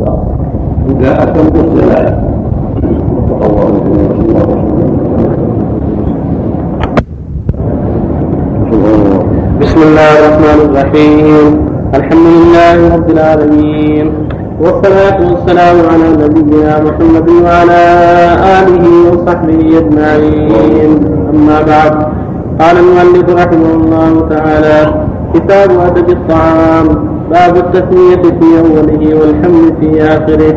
إذا أتم الصلاة. بسم الله الرحمن الرحيم. الحمد لله رب العالمين. والصلاة والسلام على نبينا محمد وعلى آله وصحبه أجمعين. أما بعد قال المؤلف رحمه الله تعالى كتاب أدب الطعام. باب التسمية في أوله والحمد في آخره.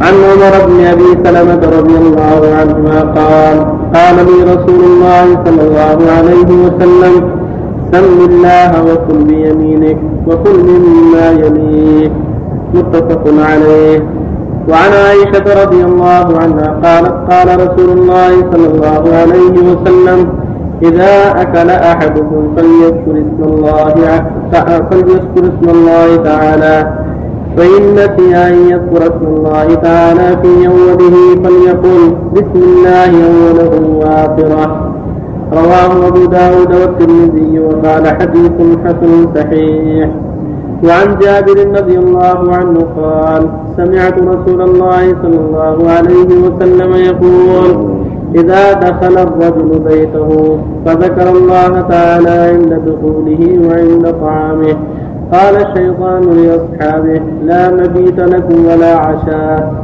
عن عمر بن أبي سلمة رضي الله عنهما قال قال لي رسول الله صلى الله عليه وسلم سم الله وكل بيمينك وكل مما يليك. متفق عليه. وعن عائشة رضي الله عنها قالت قال رسول الله صلى الله عليه وسلم إذا أكل أحدكم فليذكر اسم الله فليذكر اسم الله تعالى. فإن نسي أن يذكر اسم الله تعالى في أوله فليقل بسم الله أوله وآخره رواه أبو داود والترمذي وقال حديث حسن صحيح. وعن جابر رضي الله عنه قال سمعت رسول الله صلى الله عليه وسلم يقول إذا دخل الرجل بيته فذكر الله تعالى عند دخوله وعند طعامه. قال الشيطان لأصحابه لا مبيت لكم ولا عشاء.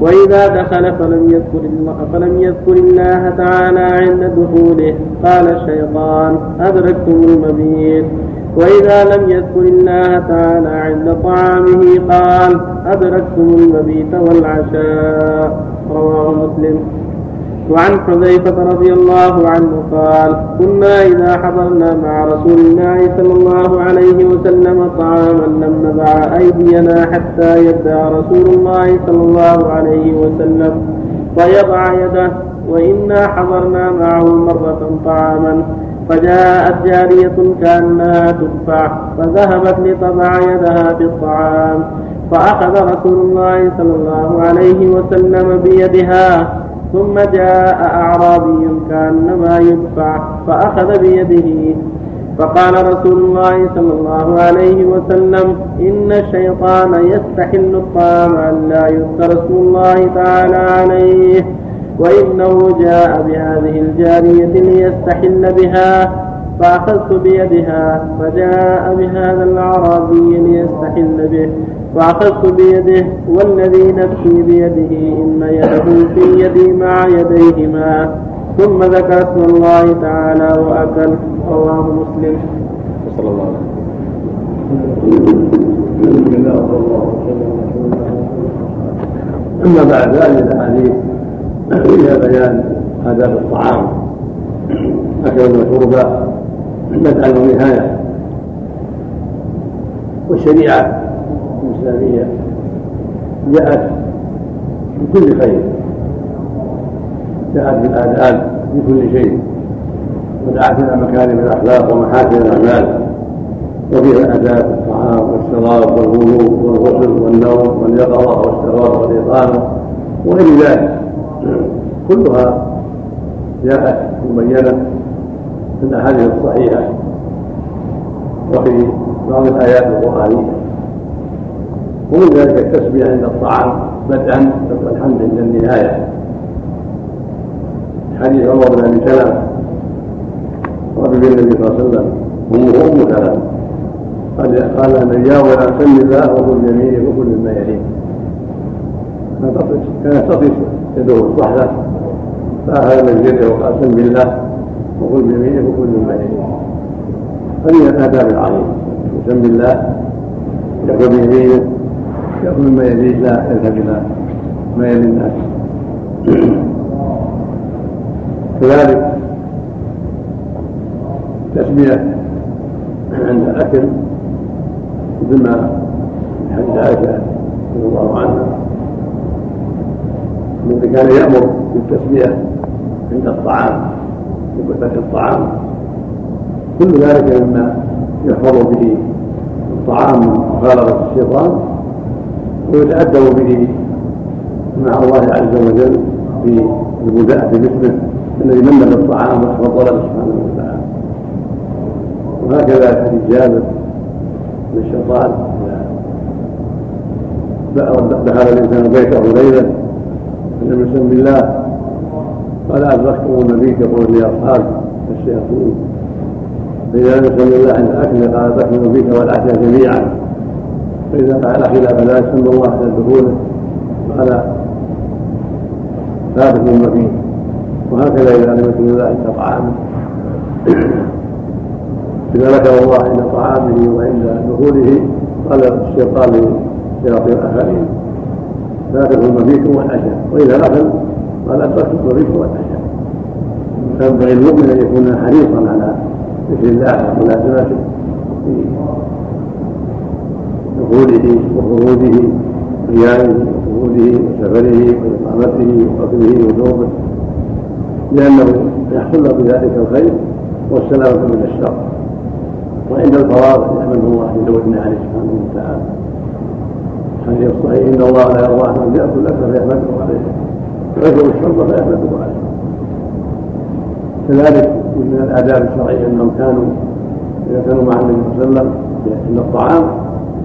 وإذا دخل فلم يذكر الله فلم يذكر الله تعالى عند دخوله. قال الشيطان أدركتم المبيت. وإذا لم يذكر الله تعالى عند طعامه قال أدركتم المبيت والعشاء. رواه مسلم. وعن حذيفة رضي الله عنه قال كنا إذا حضرنا مع رسول الله صلى الله عليه وسلم طعاما لم نضع أيدينا حتى يبدأ رسول الله صلى الله عليه وسلم ويضع يده وإنا حضرنا معه مرة طعاما فجاءت جارية كأنها تدفع فذهبت لتضع يدها في الطعام فأخذ رسول الله صلى الله عليه وسلم بيدها ثم جاء أعرابي كأنما يدفع فأخذ بيده. فقال رسول الله صلى الله عليه وسلم إن الشيطان يستحل الطعام أن لا يذكر اسم الله تعالى عليه وإنه جاء بهذه الجارية ليستحل بها فأخذت بيدها فجاء بهذا الأعرابي ليستحل به. فأخذت بيده والذي نفسي بيده إن يده في يدي مع يديهما. ثم ذكر اسم الله تعالى وأكل. رواه مسلم. صلى الله عليه وسلم. أما بعد هذه الأحاديث فيها بيان آداب الطعام. أكل وشربا بدءا ونهاية والشريعة الإسلامية جاءت بكل خير. جاءت بالآداب في كل شيء. ودعت إلى مكارم الأخلاق ومحاسن الأعمال. وفيها آداب الطعام والشراب والوضوء والغسل والنوم واليقظة والشراب والإقامة وغير ذلك. كلها جاءت مبينة في الأحاديث الصحيحة. وفي بعض الآيات القرآنية ومن ذلك التسبيح عند الطعام بدءا والحمد عند النهاية. حديث عمر بن أبي سلمة. رجل النبي صلى الله عليه وسلم. امه ام سلمة. قال قال النبي يا ولا سم الله وكل يمينه وكل مما يليه. كانت تطيش يده الصحله فاخذ من يده وقال سم بالله وكل بيمينه وكل مما يليه. هذه الآداب العظيمة. سم بالله يأكل بيمينه. يأكل مما يليه لا يذهب إلى ما يلي الناس. كذلك التسمية عند الأكل مثل ما حديث عائشة رضي الله عنها. الذي كان يأمر بالتسمية عند الطعام وبفتح الطعام. كل ذلك مما يحفظ به الطعام من مخالطة الشيطان. ويتأدب به مع الله عز وجل في البداء باسمه الذي من بالطعام وفضله سبحانه وتعالى. وهكذا جابر من الشيطان دخل الإنسان بيته ليلا فلم يسم بالله. قال أدركتم المبيت يقول لاصحابه الشياطين. فاذا لم يسم الله عند الاكل قال أدركتم المبيت والعشاء جميعا. فإذا فعل خلاف لا يسم الله عند دخوله قال ثابت المبيت وهكذا إذا لم يسم الله عند طعامه إذا ذكر الله عند طعامه وعند دخوله قال الشيطان لشياطين الآخرين لا تكن المبيت والعشاء. وإذا غفل قال أدركت المبيت والعشاء. فينبغي المؤمن أن يكون حريصا على ذكر الله وملازمته دخوله وخروجه قيامه وخروجه وسفره وإقامته وقتله ونومه لأنه يحصل له بذلك الخير والسلامة من الشر. وعند الفراغ يحمده الله جل عليه سبحانه وتعالى. حديث الصحيح إن الله لا يرضى أن يأكل الأكل فيحمده عليه. ويشرب الشرب فيحمده عليه. كذلك من الآداب الشرعية أنهم كانوا إذا كانوا مع النبي صلى الله عليه وسلم عند الطعام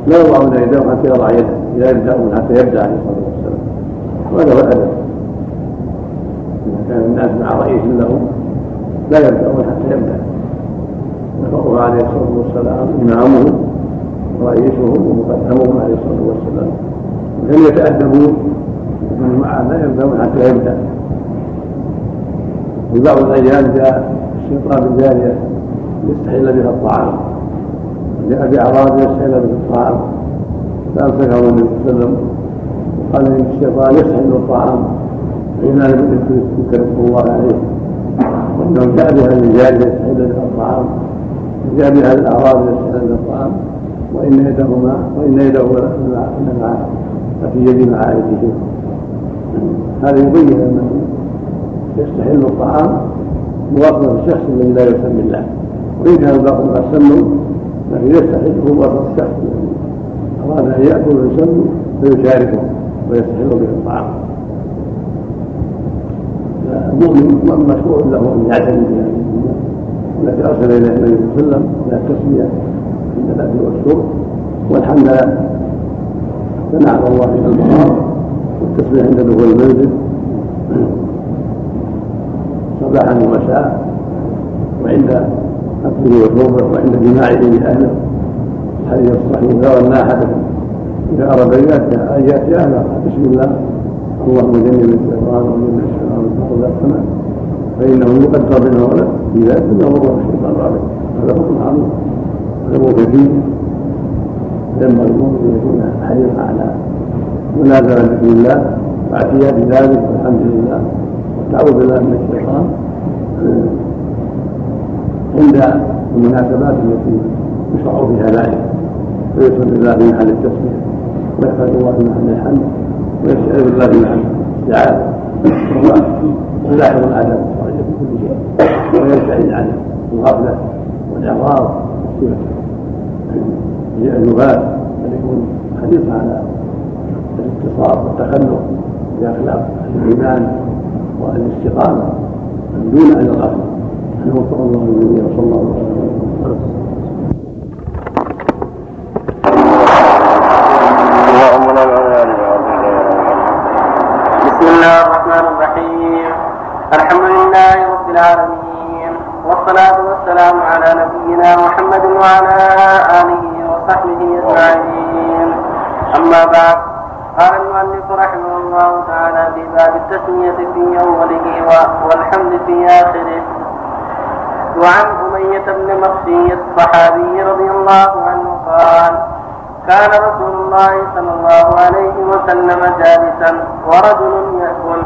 لا يضعون يدهم حتى يضع يده اذا يبدأون حتى يبدأ عليه الصلاة والسلام. وهذا هو الأدب. إذا كان الناس مع رئيس لهم لا يبدأون حتى يبدأ. وهو عليه الصلاة والسلام امامهم ورئيسهم ومقدمهم عليه الصلاة والسلام. يتأدبون ومن معه لا يبدأون حتى يبدأ. في بعض الأيام جاء الشيطان الجاريه يستحل بها الطعام. جاء باعراض يستحل بها الطعام فامسكه النبي صلى الله عليه وسلم. وقال إن الشيطان يستحل الطعام. لم يذكر الله عليه. وإنه جاء بها يستحل بها الطعام. جاء بها الأعراض يستحل بها الطعام. وإن يدهما وإن يده مع في يد معارفه هذا يبين أنه يستحل الطعام مواطنة الشخص الذي لا يسمي الله. وإن كان الباقي قد سموا لكن يستحل مواطنة الشخص. الذي أراد أن يأكل ويسمي فيشاركه ويستحل به الطعام. المؤمن مشروع له أن يعتني بهذه التي أرسل إليها النبي صلى الله عليه وسلم من التسمية عند الأكل والشرب. والحمد لله ثناء على الله إلى المقام والتسبيح عند دخول المنزل صباحا ومساء. وعند اكله وشربه وعند جماعة باهله الحديث الصحيح لا ان احدكم إذا أراد أن ياتي اهله بسم الله. اللهم جنب الشيطان وجنب الشيطان فقل السماء فإنه يقدر بينه ولد في ذلك انه هو الشيطان عليه هذا حكم عظيم هذا كثير ينبغي المؤمن ان يكون حريصا على منازلة ذكر الله. وأعتياد ذلك والحمد لله. والتعوذ بالله من الشيطان. عند المناسبات التي يشرع فيها ذلك. ويسر بالله في محل التسميه ويحفظ الله في محل الحمد ويستعيذ بالله في محل الاستعاذة. وهو يلاحظ الشرعيه في كل شيء ويبتعد عن الغفلة والإعراض النبات ان يكون حريصا على الاتصال والتخلق باخلاق الإيمان والاستقامة دون أن الغفله بسم الله الرحمن الرحيم الحمد لله رب العالمين والصلاة والسلام على نبينا محمد وعلى آله وصحبه أجمعين أما بعد قال المؤلف رحمه الله تعالى في باب التسمية في أوله والحمد في آخره وعن أمية بن مخشي الصحابي رضي الله عنه قال كان رسول الله صلى الله عليه وسلم جالسا ورجل يأكل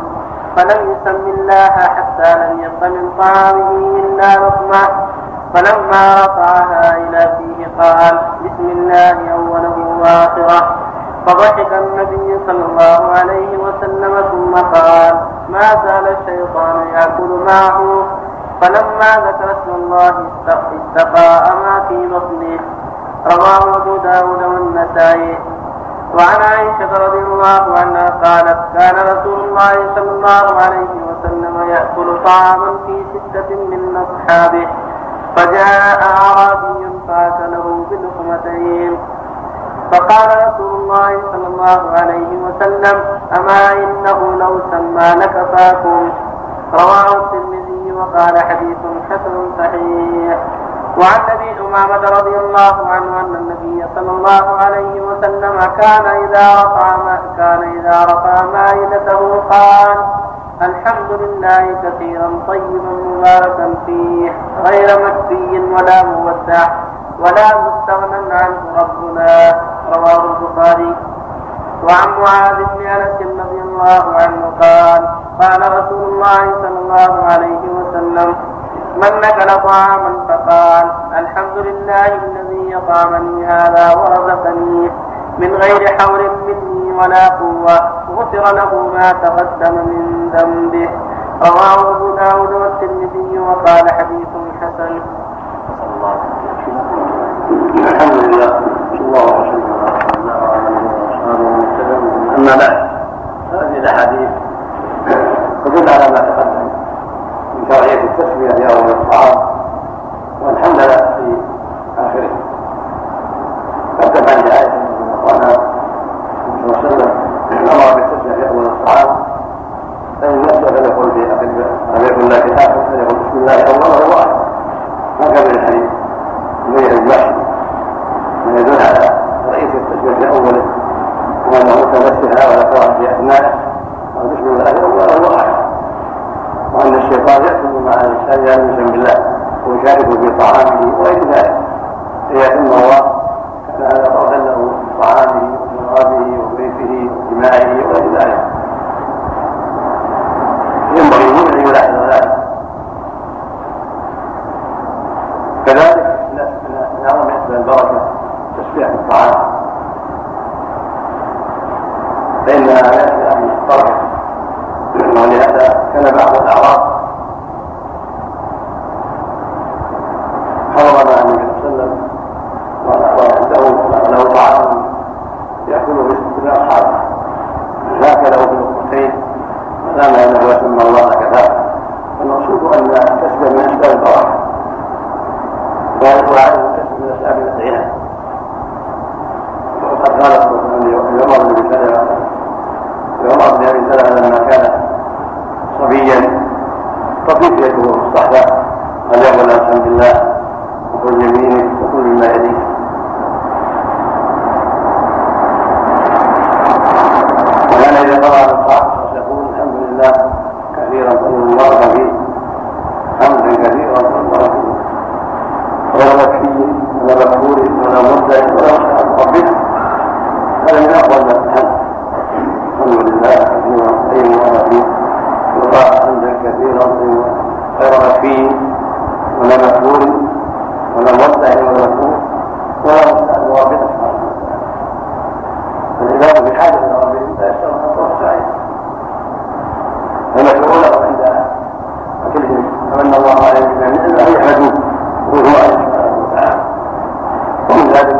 فلم يسم الله حتى لم يبق من طعامه إلا لقمة فلما رفعها إلى فيه قال بسم الله أوله وآخره. فضحك النبي صلى الله عليه وسلم ثم قال ما زال الشيطان يأكل معه؟ فلما ذكر اسم الله استقاء ما في بطنه، رواه ابو داود والنسائي. وعن عائشة رضي الله عنها قالت، كان رسول الله صلى الله عليه وسلم يأكل طعاما في ستة من أصحابه، فجاء أعرابي فأكله بلقمتين. فقال رسول الله صلى الله عليه وسلم، أما إنه لو سمى لكفاكم رواه الترمذي. وقال حديث حسن صحيح. وعن أبي أمامة رضي الله عنه أن النبي صلى الله عليه وسلم كان إذا رفع كان إذا رفع مائدته قال الحمد لله كثيرا طيبا مباركا فيه. غير مكفي ولا مودع ولا مستغنى عنه ربنا. رواه البخاري. وعن معاذ بن أنس رضي الله عنه قال قال رسول الله صلى الله عليه وسلم من نكل طعاما فقال الحمد لله الذي يطعمني هذا ورزقني من غير حول مني ولا قوة غفر له ما تقدم من ذنبه. رواه أبو داود والترمذي وقال حديث حسن. الحمد لله. صلى الله وسلم على رسول اما بعد هذه الأحاديث. تدل على ما تقدم. من شرعيه التسميه في اول الطعام والحمد لله في آخره. قد عن عائشه رضي الله عنها صلى الله عليه وسلم أمر بالتسمية في اول الطعام فان نفسه فليقول في اخر لم يكن لا كتاب فليقول بسم الله اولا واحد هكذا الحديث؟ غير المشي ما يدل على رئيس التسمية في ولا كره في اثنائه بسم الله اولا واحد وأن الشيطان يكتب مع الإنسان يلمسا بالله ويشاركه في طعامه وغير ذلك. ليتم الله كان هذا فردا له في طعامه وشرابه وبيته ودمائه وغير ذلك ينبغي المؤمن ان يلاحظ ذلك كذلك من اعظم اسباب البركه تسبيح الطعام فانها لا في بركه ولهذا كان بعض الاعراب حضر مع النبي صلى الله عليه وسلم وعنده له طعام ياكله من اصحابه فاكله في نقطتين وزعم انه يسمى الله كفاه المقصود ان كسب من اسباب البركه وعدم كسب من اسباب الغنى وقد قال لعمر بن سلمه لعمر بن ابي سلمه لما كان صبيا طفيف يده في الصحبه قال يقول الحمد لله وكل يمينك وكل مما يليك وكان اذا قرا القران يقول الحمد لله كثيرا طيبا مباركا فيه حمدا كثيرا طيبا فيه غير مكفي ولا مكفور ولا مبدع ولا مستحق ربك هذا من افضل ما الحمد الحمد لله كثيرا طيبا مباركا فيه وقال حمدا كثيرا طيبا غير مكفي ولا مكفور ولا مودع ولا مكفور ولا مستحق ربك سبحانه فالعباد بحاجه إلى ربهم لا يستوى حتى والسعي فمشروع له عند اكلهم فمن الله عليهم بنعمه ان يحمدوه وهو سبحانه وتعالى ومن ذلك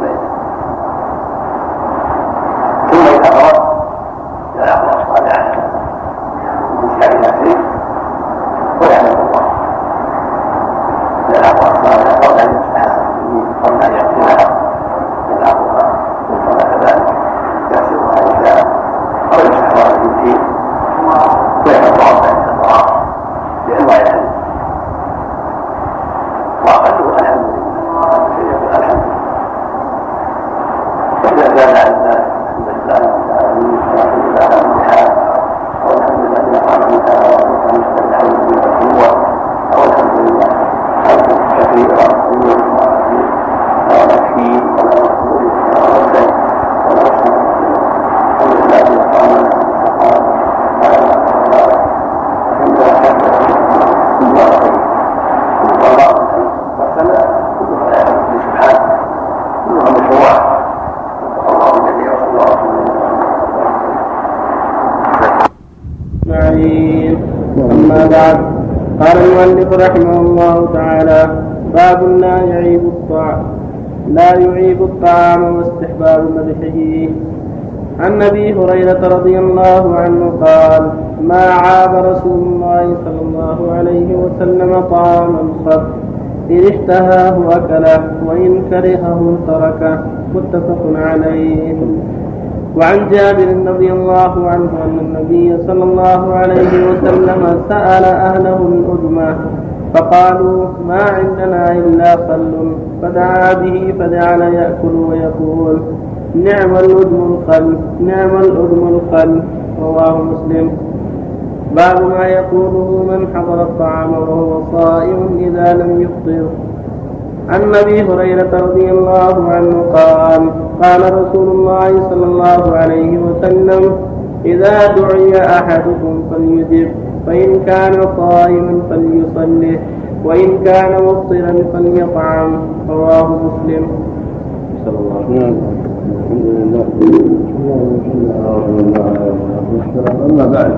Maybe. الطعام واستحباب مدحه. عن أبي هريرة رضي الله عنه قال ما عاب رسول الله صلى الله عليه وسلم طعاما قط إن اشتهاه أكله وإن كرهه تركه. متفق عليه. وعن جابر رضي الله عنه أن النبي صلى الله عليه وسلم سأل أهله الأدمى فقالوا ما عندنا إلا خل. فدعا به فجعل يأكل ويقول نعم الأدم الخل نعم الأدم الخل رواه مسلم. باب ما يقوله من حضر الطعام وهو صائم إذا لم يفطر. عن أبي هريرة رضي الله عنه قال قال رسول الله صلى الله عليه وسلم إذا دعي أحدكم فليجب فإن كان صائما فليصلي. وإن كان مفطرا فليطعم. رواه مسلم. الله الحمد لله أما بعد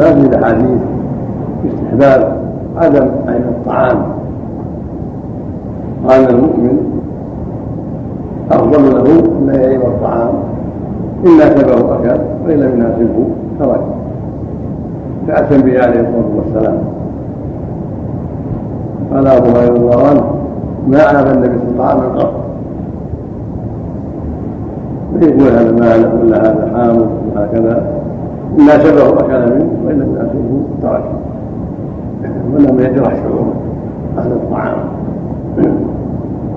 هذه الأحاديث استحباب عدم عين الطعام قال المؤمن أفضل له ان يعيب الطعام ان ناسبه اكل وان لم يناسبه ترك كاتم به عليه الصلاة والسلام. قال الله عنه ما عاب النبي صلى الله عليه وسلم قط يقول هذا مال ولا هذا حامض وهكذا. إن ناسبه أكل منه وإن لم يناسبه ترك. ولم يجرح شعور أهل الطعام.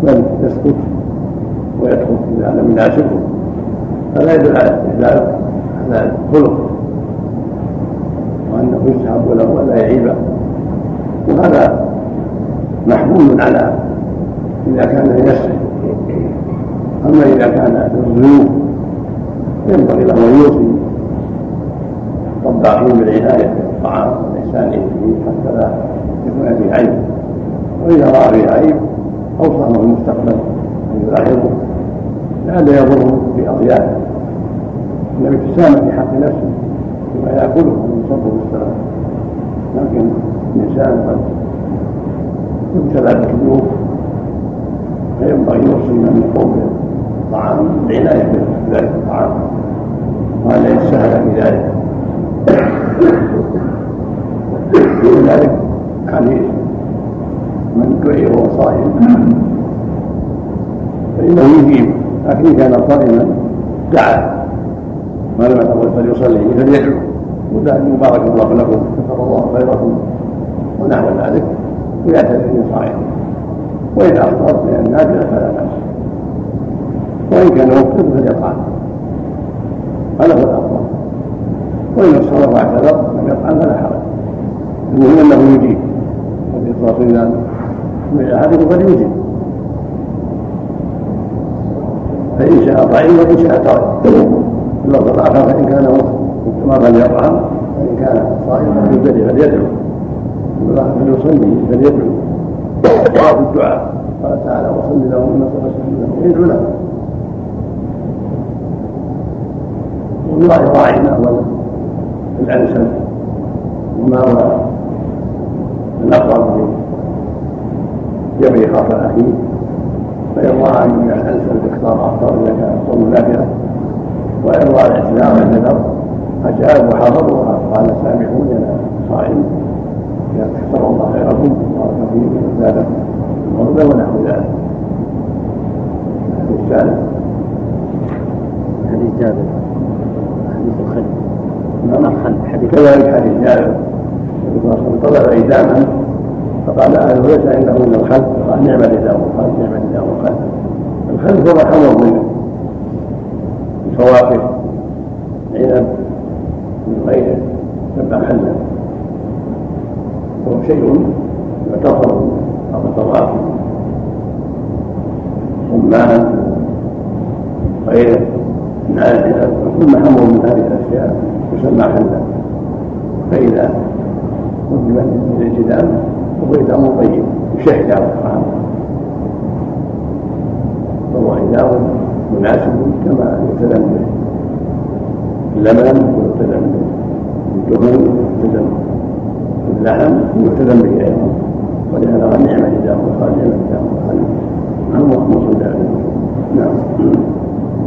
بل يسكت ويدخل إذا لم يناسبه هذا يدل على استحباب هذا الخلق. وأنه يسحب له ولا يعيبه وهذا محمول على إذا كان لنفسه أما إذا كان للضيوف ينبغي له أن يوصي الطباخين بالعناية بالطعام والإحسان إليه حتى لا يكون فيه عيب. وإذا رأى فيه عيب أوصاه في المستقبل أن يلاحظه لئلا يضره في أضيافه النبي تسامح في حق نفسه بما يأكله من صبر والسلام لكن الإنسان قد يبتلى بالضيوف فينبغي يوصي من يقوم بالطعام العناية بذلك الطعام. وأن يتساهل في ذلك ولذلك حديث من دعي وهو صائم فإنه يجيب. لكن إن كان صائما دعا. ما لم يتقل فليصلي. فليدعو. وذلك بارك الله لكم. كفر الله خيركم. ونحو ذلك. ويعتذر ان صائم وإن أفطر من النافلة فلا بأس. وإن كان مفطر فليطعم هذا هو الأفضل. وإن الصلاة واعتذر لم يفعل فلا حرج. المهم أنه يجيب. والإخلاص إذا من أحدكم فليجيب. فإن شاء طعم وإن شاء ترك. اللفظ الآخر فإن كان مفطرا فليطعم وإن كان صائما فليدعو والآخر فليصلي فليدعو في الدعاء قال تعالى وصل لهم إنك وسلم لهم ويدعو لهم والله راعينا اولا الأنسب وما هو الأقرب لجمع خاطر أخيه. فإن رأى أن الأنسب اختار أفضل إذا كان الصوم نافلة وإن رأى الاعتذار والنذر فجاء وحضروا قال سامحوني أنا صائم. كثر الله خيركم وبارك فيكم وزاد الفضل ونحو ذلك الحديث الثالث حديث جابر حديث الخل نعم حديث كذلك حديث جابر طلب ايتاما فقال اهله ليس عنده الا الخل قال نعم الإدام الخل نعم الإدام الخل الخل هو حمر من الفواكه عنب من غيره تبع خلا وهو شيء يعتبر الفواكه رمان غيره من العنب ثم حمر من هذه الأشياء يسمى حلا فإذا قدمت بالالتزام وبيت أمر طيب يشهد على الطعام فهو حجاب مناسب كما يلتزم ويلتزم بالدهن ويلتزم باللحم ويلتزم به. أيضا. ولهذا قال نعم حجاب وقال نعم حجاب وقال نعم مقصود نعم.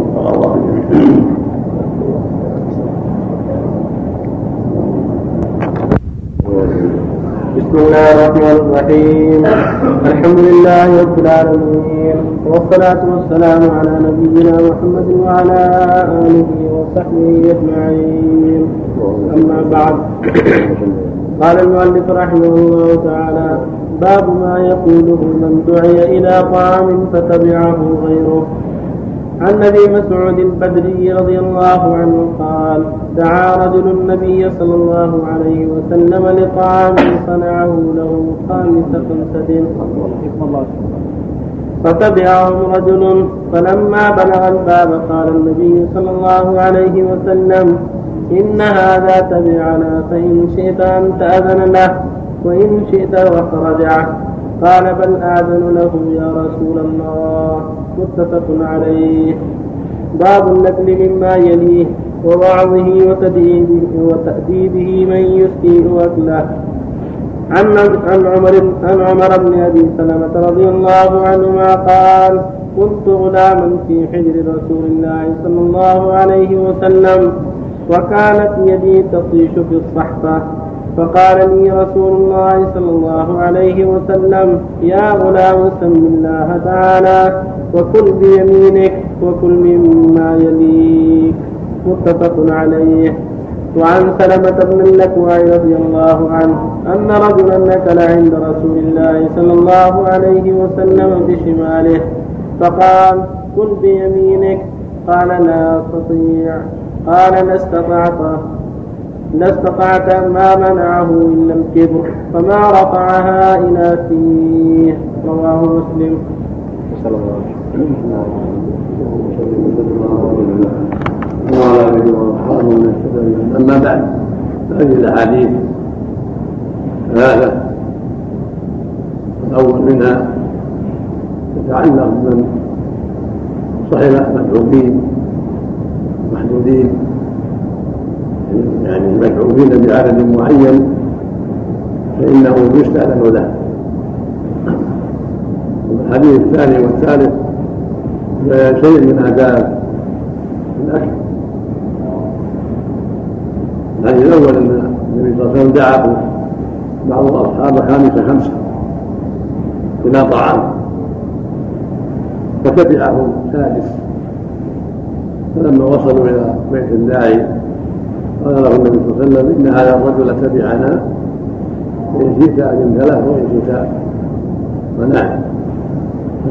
وفق الله جميعا بسم الله الرحمن الرحيم. الحمد لله رب العالمين. والصلاة والسلام على نبينا محمد وعلى آله وصحبه أجمعين. أما بعد. قال المؤلف رحمه الله تعالى باب ما يقوله من دعي إلى طعام فتبعه غيره. عن أبي مسعود البدري رضي الله عنه قال دعا رجل النبي صلى الله عليه وسلم لطعام صنعه له خامس خمسة فتبعهم رجل فلما بلغ الباب قال النبي صلى الله عليه وسلم إن هذا تبعنا فإن شئت أن تأذن له وإن شئت رجعه قال بل آذن له يا رسول الله. متفق عليه. باب النقل مما يليه ووعظه وتديبه وتأديبه من يسيء أكله عن عن عمر عن عمر بن أبي سلمة رضي الله عنهما قال كنت غلاما في حجر رسول الله صلى الله عليه وسلم. وكانت يدي تطيش في الصحفه فقال لي رسول الله صلى الله عليه وسلم يا غلام سم الله تعالى وكل بيمينك وكل مما يليك. متفق عليه. وعن سلمة بن الأكوع رضي الله عنه أن رجلا نكل عند رسول الله صلى الله عليه وسلم بشماله فقال كل بيمينك. قال لا أستطيع. قال لا استطعت. لا استطعت ما منعه إلا الكبر فما رفعها إلى فيه. رواه مسلم. صلى الله عليه وسلم. أما بعد فهذه الأحاديث ثلاثة. الأول منها تتعلق بمن صحب مدعوبين محدودين. يعني المدعوين بعدد معين فإنه يستأذن له. الحديث الثاني والثالث شيء من آداب الأكل الحديث الأول أن النبي صلى الله عليه وسلم دعاه بعض الأصحاب خامسة خمسة إلى طعام فتبعه سادس فلما وصلوا إلى بيت الداعي قال له النبي صلى الله عليه وسلم إن هذا الرجل تبعنا فان شئت اذنت له وإن شئت منعت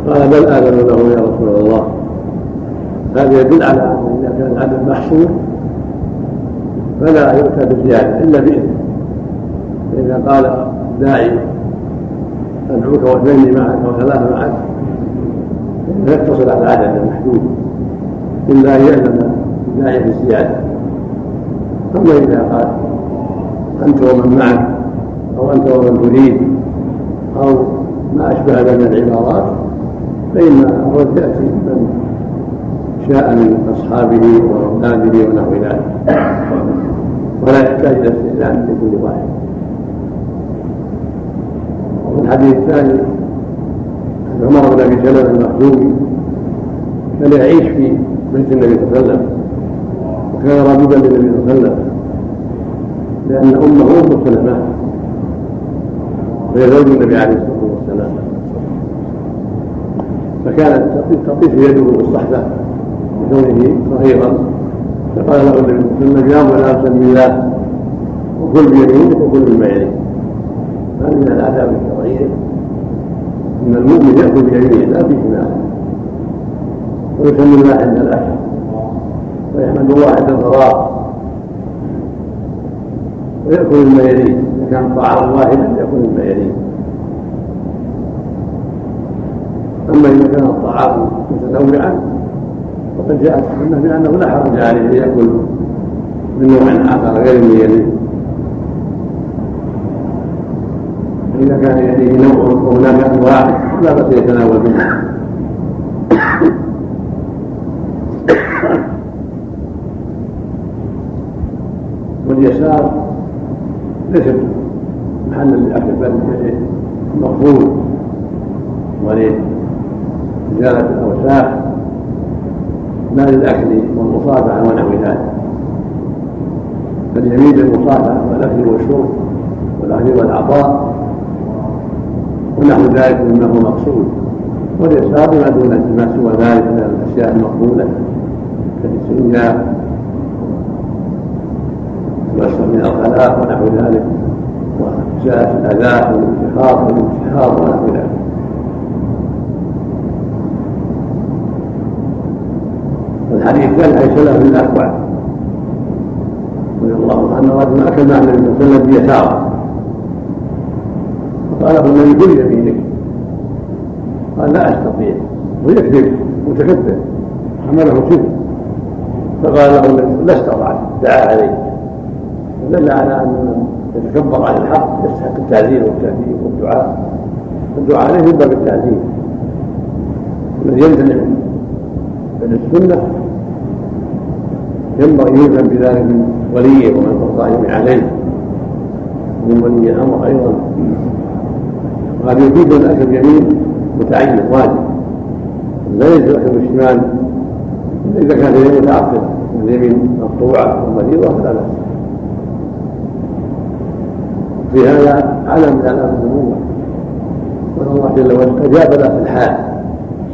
فقال بل آذن له يا رسول الله. هذا يدل على أن إذا كان العدد محصور فلا يؤتى بالزياده إلا بإذنه. فإذا قال داعي أدعوك واثنين معك وثلاثه معك يقتصر على العدد المحدود الا ان ياذن الداعي بالزياده أما إذا قال أنت ومن معك أو أنت ومن تريد أو ما أشبه ذلك من العبارات فإن الرد يأتي من شاء من أصحابه وأولاده ونحو ذلك. ولا يحتاج إلى استئذان لكل واحد. وفي الحديث الثاني عن عمر بن أبي سلمه المخزومي كان يعيش في بيت النبي صلى الله عليه وسلم. وكان رابدا للنبي صلى الله عليه وسلم. لأن أمه أم سلمة. وهي زوج النبي عليه الصلاة والسلام. فكانت تطيش يده بالصحبة بكونه صغيرا. فقال له النبي صلى الله عليه وسلم يا غلام سم الله وكل بيمينك وكل بما يليك هذه من الآداب الشرعية. إن المؤمن ياكل بيمينه لا بشماله ويسمي الله عند الاكل ويحمد الله عند الفراغ ويأكل مما يليه إذا كان طعاما واحدا يأكل مما يليه أما إذا كان الطعام متنوعا وقد جاءت السنة بأنه لا حرج عليه أن يأكل من نوع آخر غير من يليه فإذا كان يليه نوع وهناك انواع لا بأس يتناول منها واليسار ليس محلا للاكل بل مقبول ولازاله الأوساخ لا للأكل والمصافحه ونحو ذلك. فاليمين للمصافحه والأكل والشرب والأخذ والعطاء ونحو ذلك مما هو مقصود. واليسار ما دون ما سوى ذلك من الأشياء المقبولة كالاستنجاء والمسح من الخلاء ونحو ذلك وإزالة الأذى والانتحار والانتحار ونحو ذلك والحديث الثاني حيث له من الاكوع رضي الله عنه رجل اكل مع النبي صلى الله عليه وسلم بيساره فقال له النبي كل يمينك قال لا أستطيع. ويكذب متكبر. حمله كذب فقال له النبي لا استطعت دعا عليه. دل على ان يتكبر عن الحق يستحق التعزير والتهديد والدعاء. الدعاء عليه من باب التعزير الذي يمتنع من السنة ينبغي يلزم بذلك من وليه ومن القائم عليه. من ولي الأمر أيضا. وهذا يفيد الاكل اليمين متعين واجب. لا يجوز الاكل بالشمال إذا كان اليمين متعطله واليمين مقطوعة ومريضه فلا بأس. في هذا علم من علامات النبوه وان الله جل وعلا استجاب له في الحال.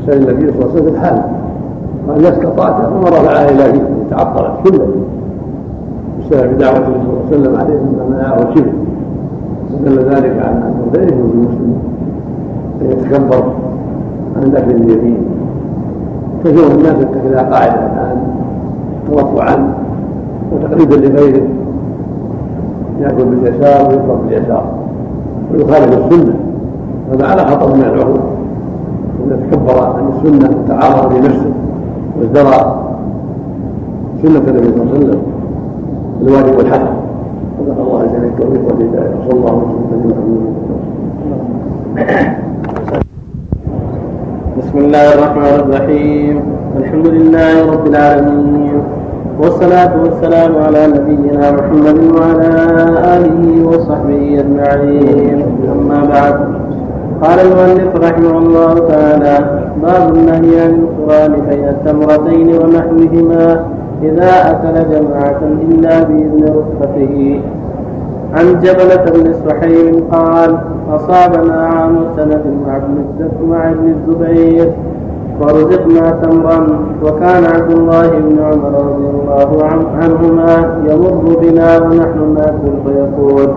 سأل النبي صلى الله عليه وسلم في الحال. قال إذا استطعت فما رفعها إلى تعطلت كلها بسبب دعوة النبي صلى الله عليه وسلم عليه من منعه الشبه ودل ذلك على انه لا يجوز للمسلم ان يتكبر عن الاكل اليمين. كثير من الناس يتخذها قاعدة الآن توقعا وتقريبا لغيره. ياكل باليسار ويشرب باليسار ويخالف السنة. هذا على خطر من العهود ان يتكبر عن السنة وتعارض بنفسه وازدرى سنة النبي صلى الله عليه وسلم الواجب والحق. صدق الله جل التوفيق والهداية وصلى الله وسلم. بسم الله الرحمن الرحيم. الحمد لله رب العالمين. والصلاة والسلام على نبينا محمد وعلى آله وصحبه أجمعين. أما بعد قال المؤلف رحمه الله تعالى باب النهي عن القرآن بين التمرتين ونحوهما إذا أكل جماعة إلا بإذن رفقته عن جبلة بن سحيم قال أصابنا عام سنة مع ابن الزبير ورزقنا تمرا. وكان عبد الله بن عمر رضي الله عنهما يمر بنا ونحن ناكل فيقول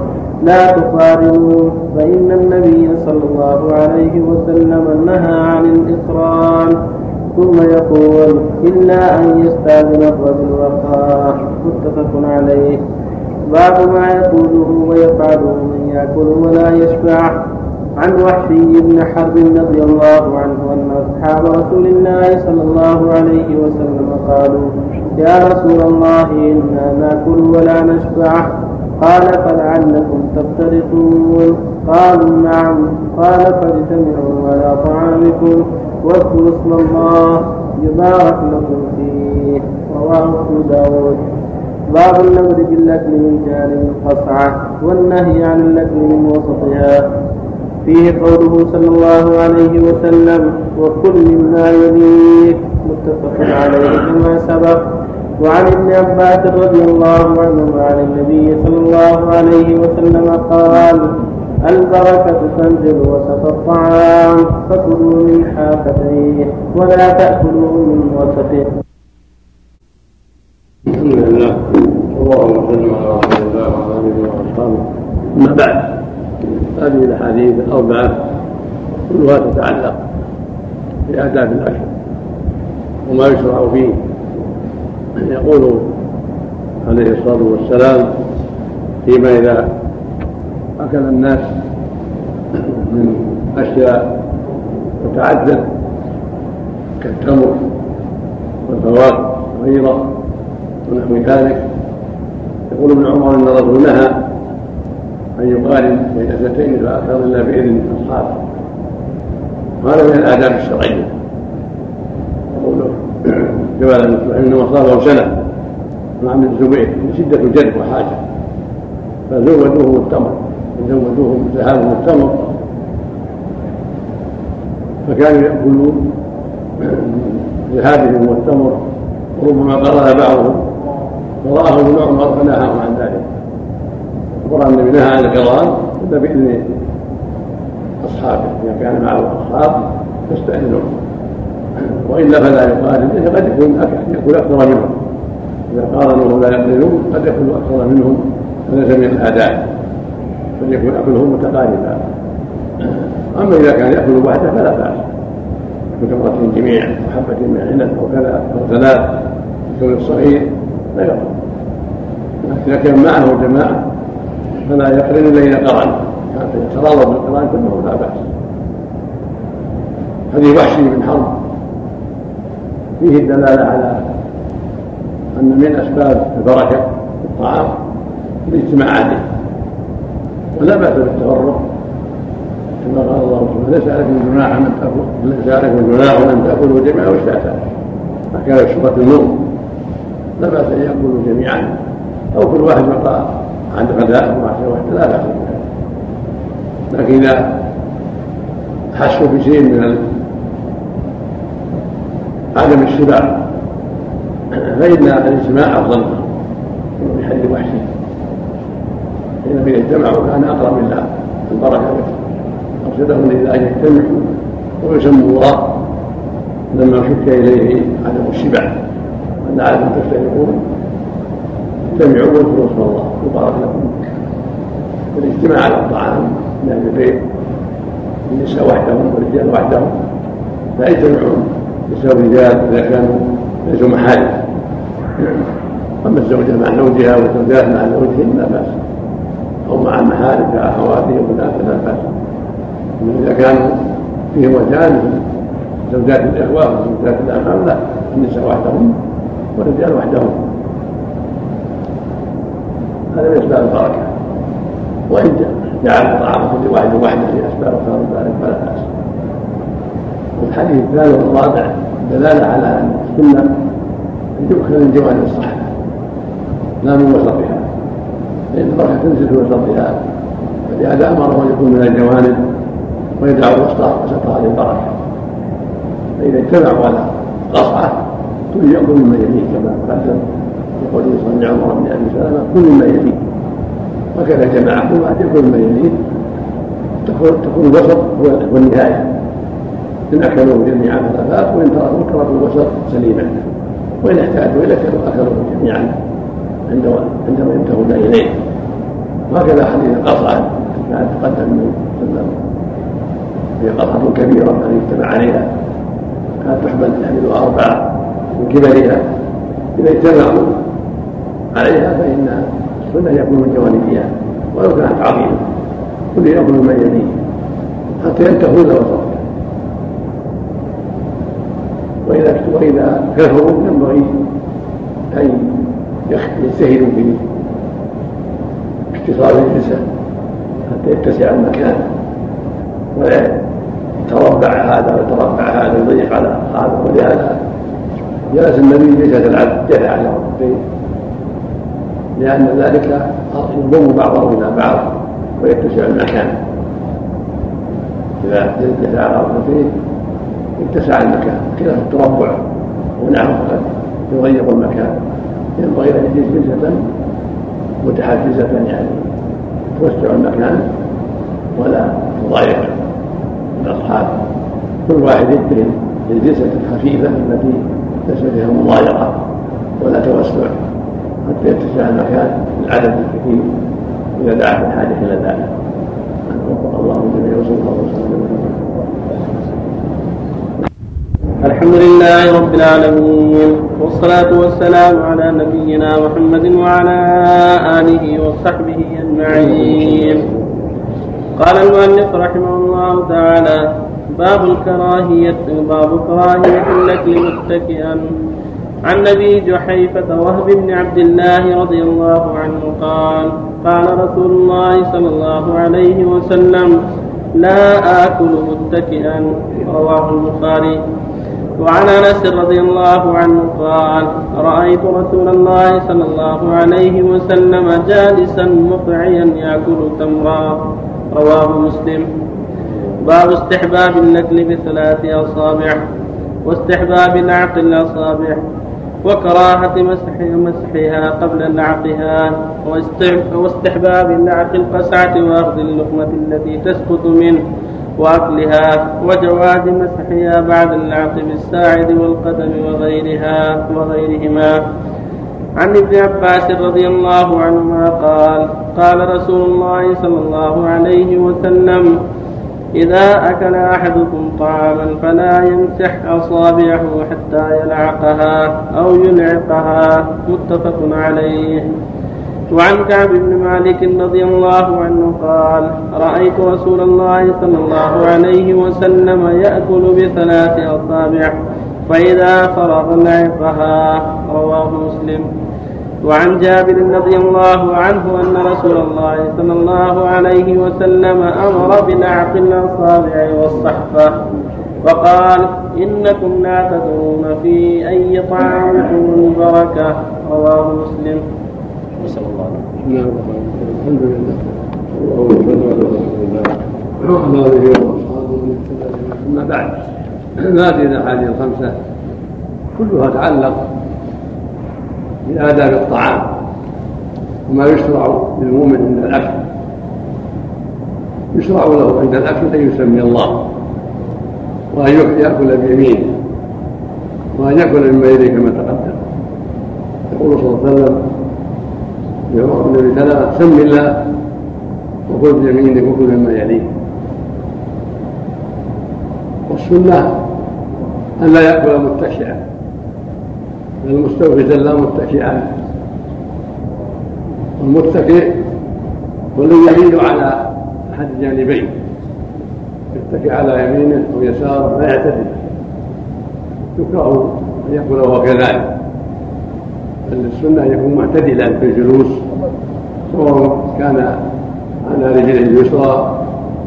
لا تقارنوا فإن النبي صلى الله عليه وسلم نهى عن الإقران ثم يقول إلا أن يستأذن الرجل وقاه. متفق عليه. باب ما يقوله ويفعله من يأكل ولا يشبع. عن وحشي بن حرب رضي الله عنه أن أصحاب رسول الله صلى الله عليه وسلم قالوا يا رسول الله إنا ناكل ولا نشبع. قال فلعلكم تفترقون. قالوا نعم. قال فاجتمعوا على طعامكم واذكروا اسم الله يبارك لكم فيه. رواه أبو داود. باب النذر بالاكل من جانب القصعة والنهي عن الاكل من وسطها. فيه قوله صلى الله عليه وسلم وكل مما يليك متفق عليه كما سبق. وعن ابن عباس رضي الله عنه عن النبي صلى الله عليه وسلم قال البركة تنزل وسط الطعام فكلوا من حافتيه ولا تأكلوا من وسطه. الحمد لله اللهم صل على رسول الله وعلى آله وأصحابه. أما بعد. هذه الأحاديث الأربعة كلها تتعلق بآداب الاكل وما يشرع فيه. يقول عليه الصلاة والسلام فيما إذا أكل الناس من أشياء تتعدد كالتمر والفواكه وغيره ونحو ذلك يقول ابن عمر إن الرجل نهى أن يقارن بين اثنتين فاكثر إلا بإذن اصحابه وهذا من الآداب الشرعية. يقول جبل إنما صابه سنه مع ابن الزبير من شدة الجد وحاجة. فزودوه التمر زودوه ذهابه التمر فكانوا يأكلون ذهابهم والتمر. وربما قرأ بعضهم. ورآه ابن عمر فنهاهم عن ذلك. أخبر النبي نهى عن القران إلا بإذن أصحابه. إذا كان معه أصحاب فاستأذنوا وإلا فلا يقارن قد يكون يأكل أكثر منهم. إذا قارنوا لا يقبلون قد يأكل أكثر منهم فليس من الآداب فليكن أكلهم متقاربا. أما إذا كان يأكل وحده فلا بأس. بتمرة جميع وحبة من عنب أو كذا أو ثلاث الكون الصغير لا يقرن إذا كان معه جماعة فلا يقرن إلا إذا قرن. حتى يتراضى بالقران كله لا بأس. حديث وحشي بن حرب. فيه الدلالة على أن من أسباب البركة في الطعام الاجتماع عليه ولا بأس بالتفرق كما قال الله سبحانه ليس عليكم جناح أن تأكلوا ليس عليكم جناح أن تأكلوا جميعا واشتاتا. فكان شبهه النوم. لا بأس أن يأكلوا جميعا. أو كل واحد يقع عند غداء وعشاء واحدة لا بأس لكن إذا حسوا بشيء من عدم الشبع فإن الاجتماع أفضل من حد وحشي إذا اجتمعوا كان أقرب إلى البركة أرشدهم إلى أن يجتمعوا ويسموا الله لما شك إليه عدم الشبع. وأن عادة تجتمعون اجتمعوا واذكروا اسم الله يبارك لكم والاجتماع على الطعام من أهل البيت النساء وحدهم والرجال وحدهم لا يجتمعون نساء الرجال إذا كانوا ليسوا محارم. أما الزوجة مع زوجها والزوجات مع زوجهن لا بأس. أو مع المحارم كأخواتهم وبنات لا بأس. إذا كانوا فيهم وجهان زوجات الإخوة وزوجات الأمام لا. النساء وحدهم والرجال وحدهم. هذا من أسباب البركة. وإن جعل طعام كل واحد وحده في أسباب خير ذلك فلا بأس. والحديث الثالث والرابع دلالة على أن السنة أن تؤخذ من جوانب الصحة لا من وسطها. لأن البركة تنزل في وسطها. فلهذا أمره أن يكون من الجوانب ويدع الوسطى وسطها للبركه فإذا اجتمعوا على قصعة كل يأكل مما يليه كما قدم يقول صلى عمر بن ابي سلمه كل مما يليه. وكذا الجماعه كل مما يليه. تكون الوسط هو النهاية. إن أكلوه جميعا فلا باس وإن تركوا تركوا الوسط سليما. وإن احتاجوا إلى أكلوه جميعا. عندما ينتهون إليه. وهكذا حديث القصعة كان تقدم من وسلم هي قطعة كبيرة الذي اجتمع عليها. كانت تحمل تحمل أربعة من كبرها إذا اجتمعوا عليها فإن السنة يكون من جوانبها ولو كانت عظيمة. كل يأكل من يليه حتى ينتهون وسطها وإذا وإذا كثروا ينبغي أن يجتهدوا في اختصار الجلسة حتى يتسع المكان. ولا يتربع هذا ويتربع هذا ويضيق على هذا ولهذا. جلس النبي جلسة العبد جثى على ركبتيه لأن ذلك يضم بعضه إلى بعض ويتسع المكان. إذا اتسع الأرض فيه اتسع المكان خلاف التربع. ونحو قد يضيق المكان. ينبغي أن يجلس جلسة متحفزة يعني. توسع المكان ولا تضايق الأصحاب. كل واحد يتهم الجلسة الخفيفة التي ليس فيها مضايقة ولا توسع. حتى يتسع المكان للعدد الكثير إذا دعت الحاجة إلى ذلك. وفق الله جميع وصلى الله وسلم. الحمد لله رب العالمين والصلاة والسلام على نبينا محمد وعلى آله وصحبه أجمعين. قال المؤلف رحمه الله تعالى باب الكراهية باب كراهية الأكل متكئا عن أبي جحيفة وهب بن عبد الله رضي الله عنه قال قال رسول الله صلى الله عليه وسلم لا آكل متكئا. رواه البخاري. وعن أنس رضي الله عنه قال رأيت رسول الله صلى الله عليه وسلم جالسا مقعيا يأكل تمرا. رواه مسلم. باب استحباب النكل بثلاث أصابع واستحباب نعق الأصابع. وكراهة مسح مسحها قبل نعقها واستحباب نعق القسعة وأخذ اللقمة التي تسقط منه وأكلها وجواز مسحها بعد النعق بالساعد والقدم وغيرها وغيرهما. عن ابن عباس رضي الله عنهما قال قال رسول الله صلى الله عليه وسلم إذا أكل أحدكم طعاما فلا يمسح أصابعه حتى يلعقها أو يلعقها متفق عليه. وعن كعب بن مالك رضي الله عنه قال رأيت رسول الله صلى الله عليه وسلم يأكل بثلاث أصابع فإذا فرغ لعقها رواه مسلم. وعن جابر رضي الله عنه أن رسول الله صلى الله عليه وسلم أمر بنعق الأصابع والصحفة وقال إنكم لا تدرون في أي طعامكم البركة رواه مسلم. نسأل الله. الحمد لله. وعلى آله وأصحابه أما بعد هذه الأحاديث الخمسة؟ كلها تعلق بآداب الطعام وما يشرع للمؤمن عند الأكل. يشرع له عند الأكل أن يسمي الله وأن يأكل بيمينه وأن يأكل مما يليه كما تقدم. يقول صلى الله عليه وسلم النبي ثلاث سم الله وكل بيمينك وكل مما يليه. والسنة أن لا يأكل متكئا. المستوفزا لا متكئا والمتكئ هو الذي يميل على أحد الجانبين يتكئ على يمينه أو يساره لا يعتدل يكره أن يكون وهو كذلك. بل السنة يكون معتدلا في الجلوس سواء كان على رجله اليسرى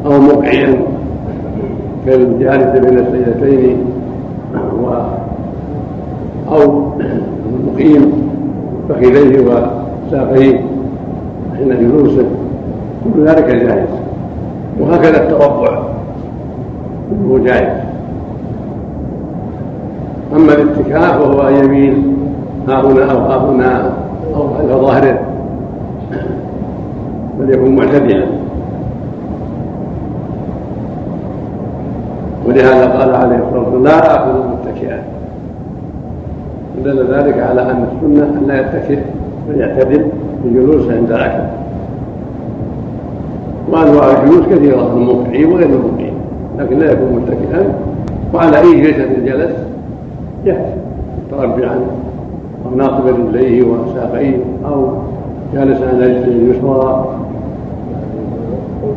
أو مقعيا كالجالس بين السيدتين أو مقيم فخذيه وساقيه حين جلوسه كل ذلك جائز. وهكذا التربع كله جائز. أما الاتكاء فهو أن يميل ها هنا أو ها هنا أو خلف ظهره بل يكون معتدلا. ولهذا قال عليه الصلاة والسلام لا أكل متكئا. دل ذلك على أن السنة أن لا يتكئ بل يعتدل جلوسه عند الاكل وانواع الجلوس كثيرة المقيم وغير المقيم لكن لا يكون متكئا. وعلى أي جلسه جلس يهتم متربعا أو ناصبا رجليه وساقيه أو جالسا على رجله اليسرى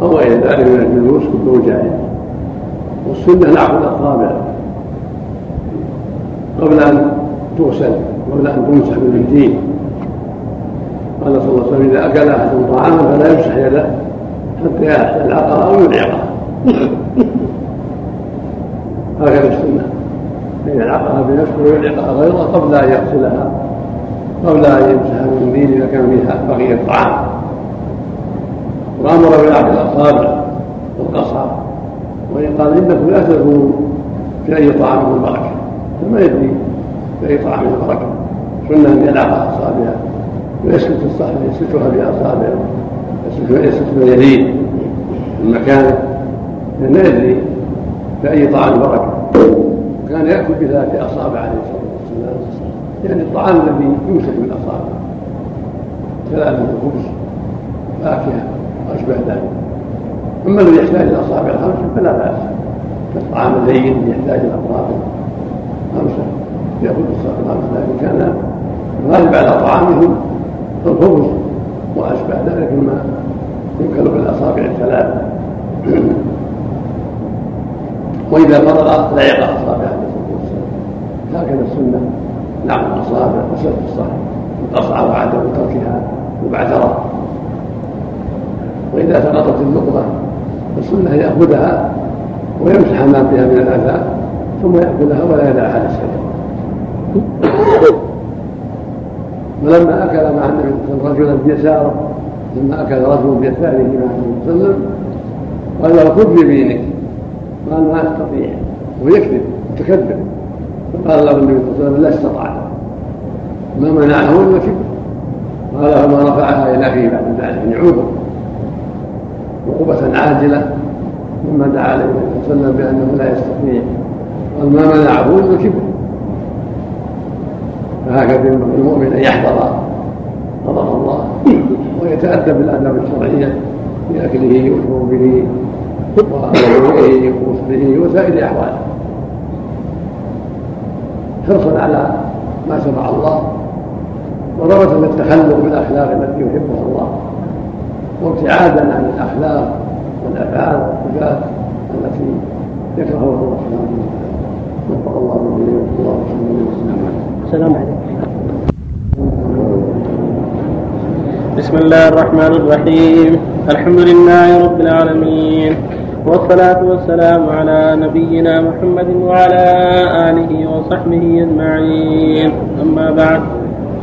أو غير ذلك من الجلوس كله جائز والسنة نعقد الاصابع قبل أن تغسل قبل أن تمسح بالمنديل قال صلى الله عليه وسلم إذا أكل احد طعاما فلا يمسح يده حتى يلعقها أو يلعقها هكذا السنة. ان يلعقها بنفسه ويلعقها غيره قبل أن يغسلها قبل أن يمسح السنين إذا كان فيها بقية الطعام. وأمر بلعب الاصابع والقصع وإن قال إنكم لا تدخلوا في أي طعام من بركه فما يدري. في اي طعام من بركه سنه ان يلعب اصابعه ويسكت الصحن يسكتها باصابعه يسكت يديه من مكانه لأنه يدري أي طعام بركة. وكان يأكل بثلاث أصابع عليه الصلاة والسلام. يعني الطعام الذي يمسك بالأصابع ثلاثة خبز فاكهة وأشبه ذلك. أما الذي يحتاج إلى أصابع الخمسة فلا بأس. كالطعام اللين يحتاج إلى أصابع خمسة. يأكل الأصابع الخمسة لكن كان الغالب على طعامهم الخبز وأشبه ذلك مما يؤكل بالاصابع الثلاث. وإذا فرغ لعق اصابعه عليه الصلاه والسلام هكذا السنة. نعم الاصابع وسد الصحن القصع وعدم تركها مبعثرة. وإذا سقطت اللقمه فالسنه يأخذها ويمسح ما فيها من الأذى ثم ياكلها ولا يدعها للسجن ولما أكل مع النبي صلى الله عليه وسلم رجلا بيساره لما أكل رجل بيساره مع النبي صلى الله عليه وسلم قال له خذ بيمينك قال ما أستطيع. ويكذب متكبر. فقال له النبي صلى الله عليه وسلم لا استطعت. ما منعه إلا كبر قال فما رفعها إلى أخيه بعد ذلك يعني عوده عقوبة عاجلة. ثم دعا عليه الصلاة والسلام بأنه لا يستطيع. قال ما منعه إلا كبر فهكذا المؤمن أن يحذر غضب الله ويتأدب بالآداب الشرعية في أكله وشربه ووضوئه وغسله وسائر أحواله حرصا على ما شرع الله ورغبة التخلق بالأخلاق التي يحبها الله وابتعادا عن الأخلاق والأفعال والصفات التي يكرهها الله سبحانه وتعالى. وفق الله من الله وسلم. السلام عليكم. بسم الله الرحمن الرحيم. الحمد لله رب العالمين. والصلاة والسلام على نبينا محمد وعلى آله وصحبه أجمعين. أما بعد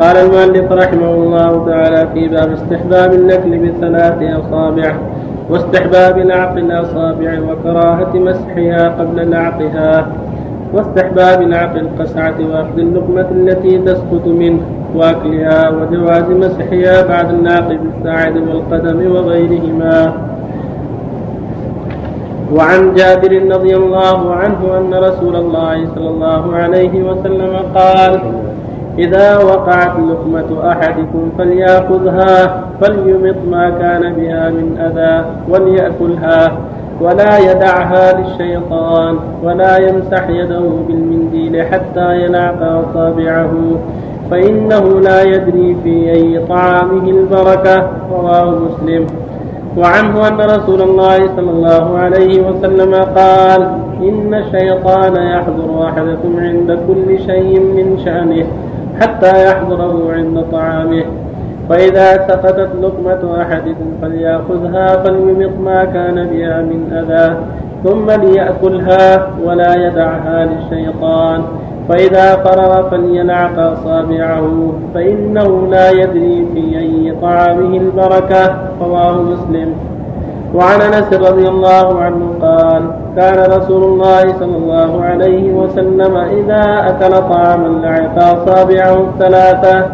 قال المؤلف رحمه الله تعالى في باب استحباب النكل بثلاث أصابع واستحباب لعق الأصابع وكراهة مسحها قبل لعقها واستحباب لعق القسعة وأخذ اللقمة التي تسقط منه. واكلها وجواز مسحها بعد الناقب الساعد والقدم وغيرهما. وعن جابر رضي الله عنه أن رسول الله صلى الله عليه وسلم قال إذا وقعت لقمة أحدكم فليأخذها فليمط ما كان بها من أذى وليأكلها ولا يدعها للشيطان ولا يمسح يده بالمنديل حتى يلعق أصابعه. فإنه لا يدري في أي طعامه البركة. رواه مسلم. وعنه أن رسول الله صلى الله عليه وسلم قال إن الشيطان يحضر أحدكم عند كل شيء من شأنه حتى يحضره عند طعامه. فإذا سقطت لقمة أحدكم فليأخذها فليمط ما كان بها من أذى ثم ليأكلها ولا يدعها للشيطان. فإذا فرغ فليلعق أصابعه فإنه لا يدري في أي طعامه البركة رواه مسلم. وعن أنس رضي الله عنه قال كان رسول الله صلى الله عليه وسلم إذا أكل طعاما لعق أصابعه الثلاثة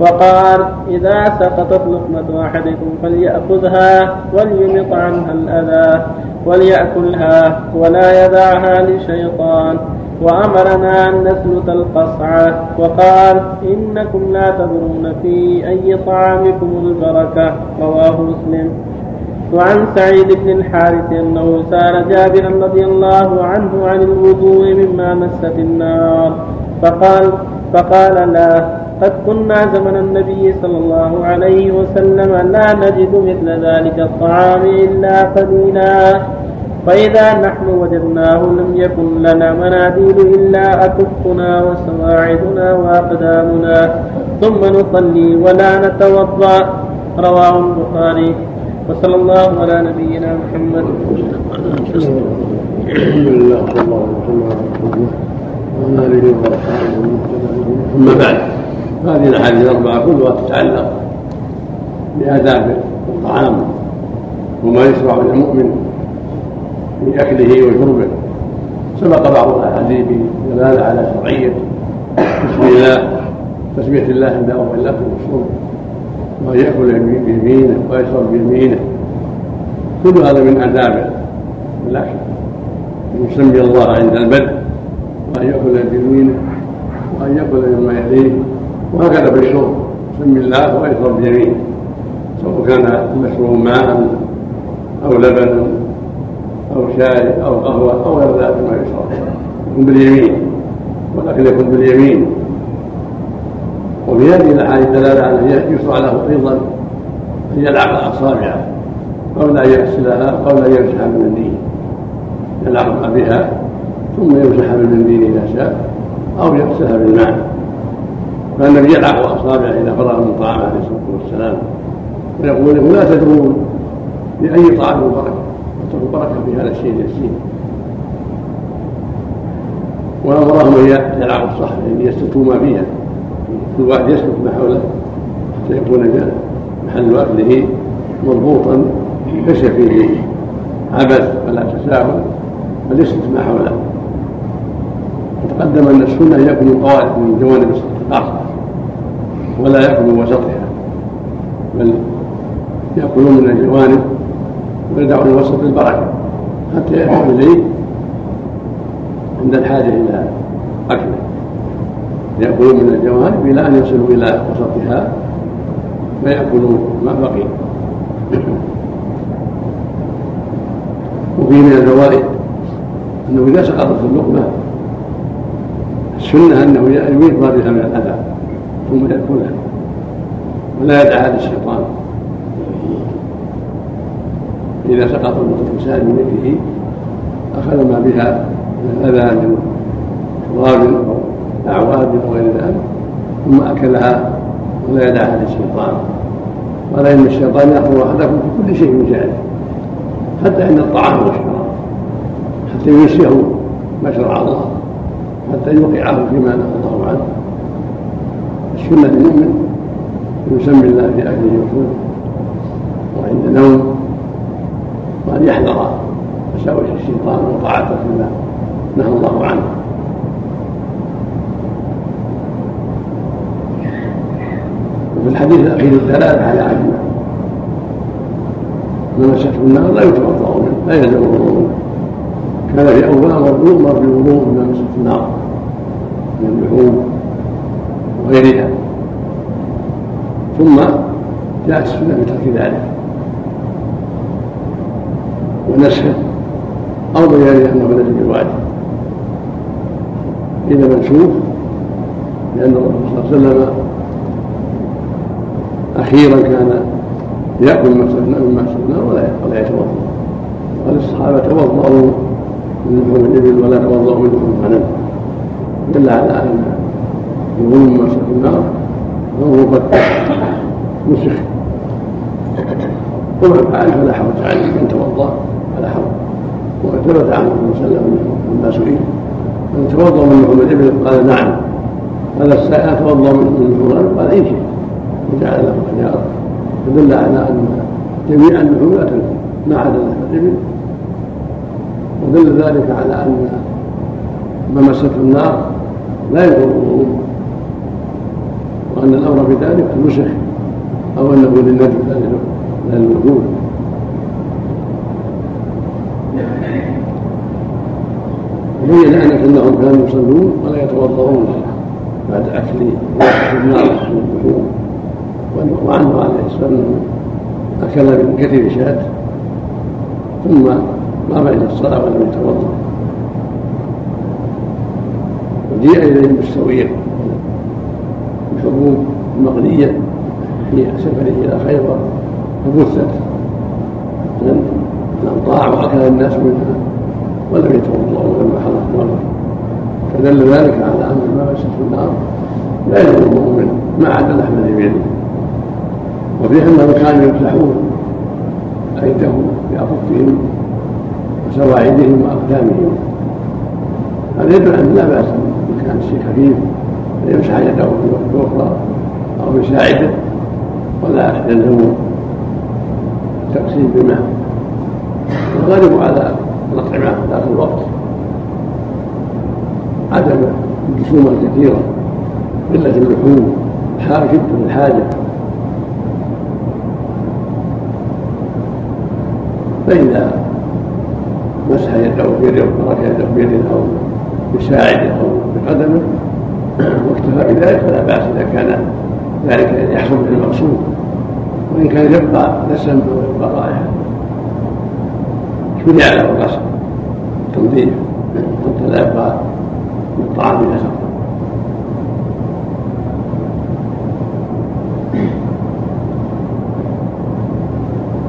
وقال إذا سقطت لقمة أحدكم فليأخذها وليمط عنها الأذى وليأكلها ولا يدعها لشيطان. وأمرنا أن نسلت القصعة وقال إنكم لا تدرون في أي طعامكم البركة رواه مسلم. وعن سعيد بن الحارث أنه سأل جابرا رضي الله عنه عن الوضوء مما مست النار فقال فقال لا قد كنا زمن النبي صلى الله عليه وسلم لا نجد مثل ذلك الطعام إلا قليلا. فإذا نحن وجدناه لم يكن لنا مناديل إلا أكفنا وسواعدنا وأقدامنا ثم نصلي ولا نتوضأ. رواه البخاري. وصلى الله على نبينا محمد. الحمد لله الله وسلم أما بعد هذه الأحاديث الأربعة كلها تتعلق باداب الطعام وما يشرع للمؤمن في اكله وشربه. سبق بعض الأحاديث بدلالة على شرعية بسم الله تسمية الله عند اول الاكل والشرب وان يأكل بيمينه ويشرب بيمينه كل هذا من آداب الأكل أن يسمي الله عند البدء. وأن يأكل بيمينه وأن يأكل مما يليه. وهكذا في الشرب يسمي الله ويشرب بيمينه سواء كان المشروب ماء أو لبن أو شاي أو قهوة أو غير ذلك ما يشرب يكون باليمين. والأكل يكون باليمين. وفي هذه الأحاديث دلالة على يشرع له أيضا أن يلعق أصابعه قبل أن يغسلها قبل أن يمسح بالمنديل يلعق بها ثم يمسح بالمنديل إذا شاء أو يغسلها بالماء فالنبي يلعق أصابعه إذا فرغ من طعام عليه الصلاة والسلام ويقول لا تدرون بأي طعام البركة واتقوا البركة في هذا الشيء اليسير وأمرهم أن يلعقوا الصحن يعني يسلكوا ما فيها. كل واحد يسلك ما حوله. حتى يكون محل أكله مضبوطا ليس فيه. عبث ولا تساهل بل يسلك ما حوله. وتقدم أن السنة ياكل القواعد من جوانب القاصره ولا ياكل من وسطها بل يأكلون من الجوانب ويدعون الوسط البركة. حتى يأتوا إليه عند الحاجة إلى أكله. يأكلون من الجوانب إلى أن يصلوا إلى وسطها فياكلوا ما بقي وفيه من الفوائد أنه إذا سقطت اللقمة السنة أنه يميت بها من الأذى ثم يأكلها. ولا يدعها للشيطان إذا سقط الإنسان من يده أخذ ما بها من الاذى من تراب أو أعواد أو غير ذلك ثم أكلها ولا يدعها للشيطان قال إن الشيطان يأخذ احدكم في كل شيء من شأنه حتى عند الطعام والشراب حتى ينسيه ما شرع الله حتى يوقعه فيما نهى الله عنه. السنة للمؤمن يسمي الله في أكله وشربه وعند نوم وأن يحذر وساوس الشيطان وطاعته فيما نهى الله عنه. وفي الحديث الأخير الدلالة على أن من مسته النار لا يتوضأ منه لا يلزم الوضوء. كان في أول أمر يؤمر بالوضوء من مسته النار من اللحوم وغيرها. ثم جاءت السنة بترك ذلك. ونسخه أو بيان انه ليس بواجب إذا منسوخ لأن الرسول صلى الله عليه وسلم أخيرا كان يأكل مما سقناه ولا ولا يتوضأ. قال الصحابة توضأوا من لحوم الإبل ولا توضأوا من لحوم الغنم. دل على أن الوضوء مما سقناه فهو قد نسخ. ومن فعل فلا حرج عليه من توضأ فلا حرج وقد ثبت عنه صلى الله عليه وسلم لما سئل أن توضأ من لحوم الإبل قال نعم قال السائل أتوضأ من الغنم قال إن شئت. وجعل له خيارا. فدل على أن جميع اللحوم لا تنفي ما عدا لحم الإبل. ودل ذلك على أن ما مسته النار لا يضر الوضوء وأن الأمر بذلك نسخ أو أنه للنجم لا للوجود وبين انس أنهم كانوا يصلون ولا يتوضؤون بعد أكل النار. من اللحوم وعنه عليه والسلام أكل من كثير شاة ثم قام إلى الصلاة ولم يتوضأ. وجيء إليهم بالسويه الحبوب المقليه في سفره إلى خيبر فبثت الامطار واكل الناس منها. ولم يتوضاوا لما حضرت مره فدل ذلك على أن ما مسته النار لا يضر المؤمن ما عدا لحم اليمين وفيه انهم كانوا يمسحون ايدهم بأخفهم وسواعدهم وأقدامهم. هذا يدل أن لا بأس أن كان الشيء خفيف فيمسح يده في وقت أخرى أو بساعده ولا يلزم التقسيم بماء. الغالب على الاطعمه ذات الوقت عدم الجسوم الكثيرة قله اللحوم شده الحاجة فإذا مسح يده بيده أو ترك يده بيده أو بساعده أو بقدمه واكتفى بذلك فلا بأس إذا كان ذلك يحصل به المقصود وإن كان يبقى نسم ويبقى رائحه له الغسل تنظيف حتى لا يبقى من الطعام نسم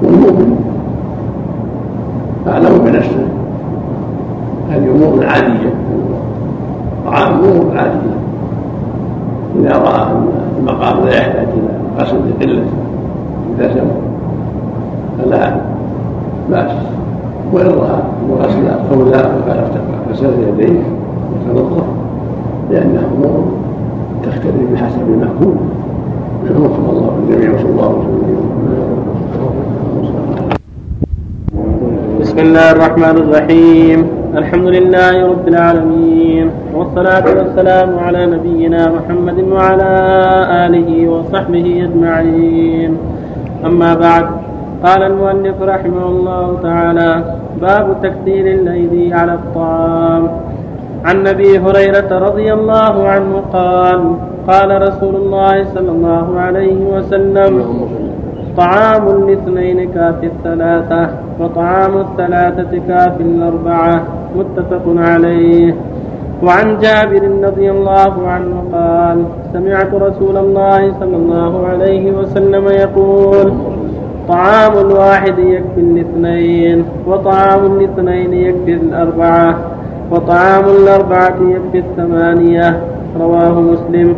والمؤمن أعلم بنفسه. هذه أمور عادية طعام أمور عادية إذا رأى أن المقام لا يحتاج إلى غسل لقلة الدسم فلا بأس وإن رأى غسل الثولاء غسل يديه وتنظف لأنها أمور تختلف بحسب المأكول وفق الله الجميع وصلى الله وسلم بسم الله الرحمن الرحيم. الحمد لله رب العالمين. والصلاة والسلام على نبينا محمد وعلى آله وصحبه أجمعين. أما بعد قال المؤلف رحمه الله تعالى باب تكثير الأيدي على الطعام. عن أبي هريرة رضي الله عنه قال قال رسول الله صلى الله عليه وسلم طعام الاثنين كافي الثلاثة. وطعام الثلاثة كافي الأربعة متفق عليه. وعن جابر رضي الله عنه قال سمعت رسول الله صلى الله عليه وسلم يقول طعام الواحد يكفي الاثنين وطعام الاثنين يكفي الأربعة وطعام الأربعة يكفي الثمانية. رواه مسلم.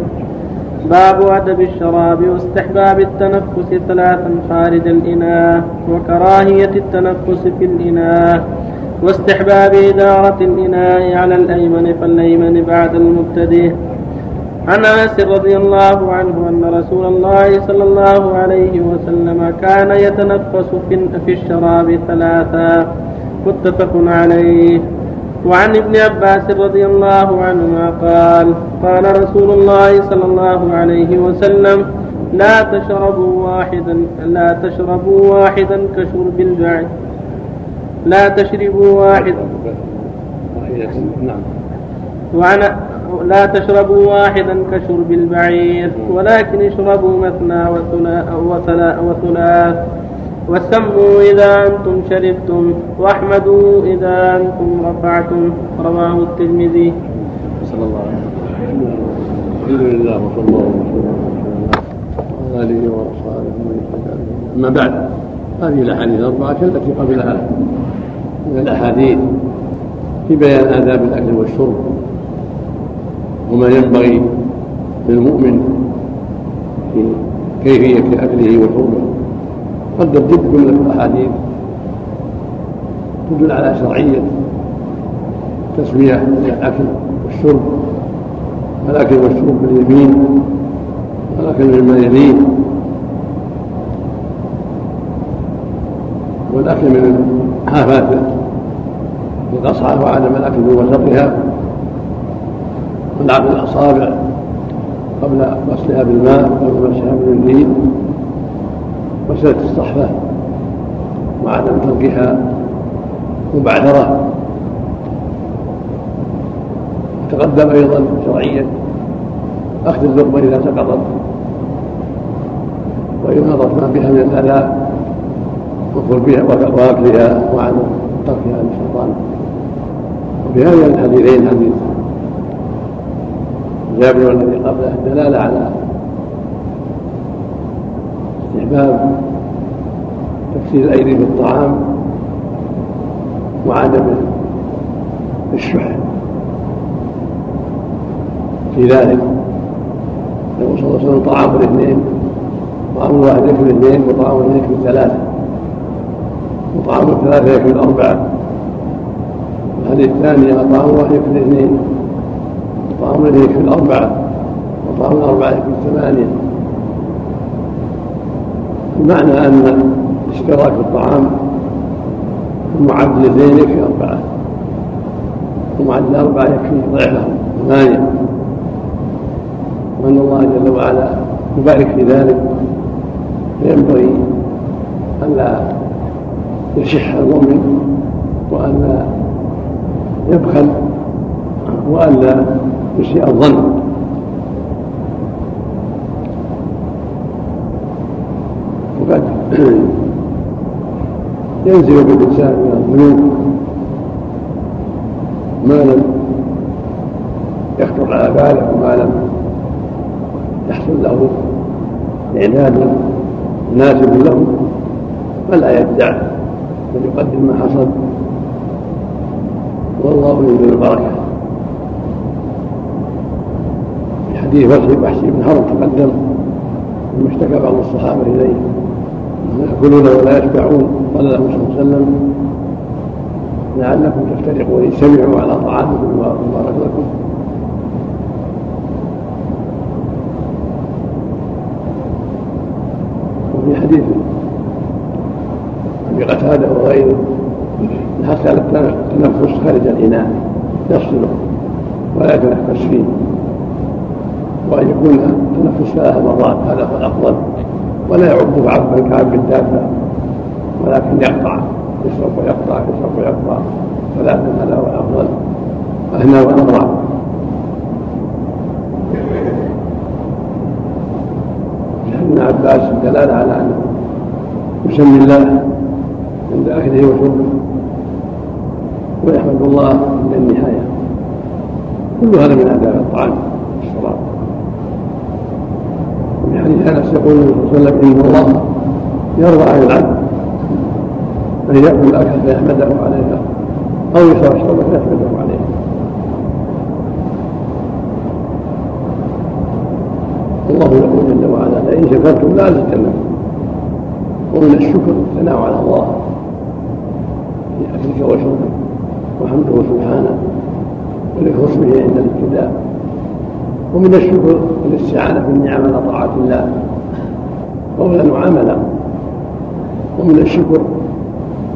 باب أدب الشراب واستحباب التنفس ثلاثا خارج الإناء وكراهية التنفس في الإناء واستحباب إدارة الإناء على الأيمن فالأيمن بعد المبتدئ. عن آنس رضي الله عنه أن رسول الله صلى الله عليه وسلم كان يتنفس في الشراب ثلاثا متفق عليه. وعن ابن عباس رضي الله عنهما قال قال رسول الله صلى الله عليه وسلم لا تشربوا واحدا لا تشربوا واحدا كشرب البعير لا تشربوا واحدا نعم. وعن لا تشربوا واحدا كشرب البعير ولكن اشربوا مثنى وثلاث. وسموا إذا أنتم شربتم واحمدوا إذا أنتم رفعتم. رواه الترمذي. صلى الله عليه وسلم. الحمد لله وصلى الله وسلم. على آله وأصحابه أما بعد هذه الأحاديث الأربعة كالتي قبلها. من الأحاديث في بيان آداب الأكل والشرب وما ينبغي للمؤمن في كيفية أكله وشربه. قد جد جملة الأحاديث تدل على شرعية تسوية الأكل والشرب الأكل والشرب باليمين والأكل مما يليه والأكل من حافات القصعة وعدم الأكل من وسطها والعقل الأصابع قبل غسلها بالماء قبل مسحها باليمين وسلة الصحفة وعدم تركها مبعثرة. تقدم أيضا شرعيا أخذ اللقمة إذا سقطت وإماطة ما بها من الأذى بها وأكلها وعدم تركها للشيطان. هذين الحديثين حديث جابر والذي قبله دلالة على استحباب تكسير الأيدي بالطعام وعدم الشح. في ذلك يقول صلى الله عليه وسلم طعام الاثنين طعام واحد يكفي الاثنين وطعام الاثنين يكفي الثلاثه وطعام الثلاثة يكفي الاربعه الحديث الثاني طعام واحد يكفي الاثنين وطعام الاثنين يكفي الاربعه وأما أربعة يكون ثمانية. المعنى أن اشتراك الطعام المعدل اثنين يكفي أربعة. ومعدل أربعة يكفي ضعفهم ثمانية. وأن الله جل وعلا يبارك في ذلك. فينبغي ألا يشح المؤمن وألا يبخل وألا يسيء الظن. وقد ينزل بالإنسان من الذنوب ما لم يخطر على باله وما لم يحصل له إعداد. مناسب له فلا يدع بل يقدم ما حصل. والله يريد البركة. في حديث وحشي بن حرب تقدم لما اشتكى بعض الصحابة إليه. يأكلون ولا يشبعون قال له صلى الله عليه وسلم لعلكم تفترقون اجتمعوا على طعامكم وبارك لكم وفي حديث أبي قتادة وغيره حتى التنفس خارج الإناء يفصله ولا يتنفس فيه. وأن يكون التنفس ثلاث مرات هذا هو الأفضل. ولا يعب عبا كعب الدابه ولكن يقطع يشرب ويقطع يشرب ويقطع. ثلاثا هذا هو الافضل اهنى واسرع ابن عباس الدلالة على انه يسمي الله عند اكله وشربه. ويحمد الله عند النهاية. كل هذا من اداب الطعام والشراب وفي حديث انس يقول النبي صلى الله عليه وسلم إن الله يرضى عن العبد أن يأكل الأكل فيحمده عليها أو يشرب الشرب فيحمده عليها الله يقول جل وعلا لئن شكرتم لازدنكم ومن الشكر الثناء على الله في أكلك وشربك. وحمده سبحانه وذكر اسمه عند الابتداء. ومن الشكر الاستعانه بالنعم على طاعة الله. قولا وعملا ومن الشكر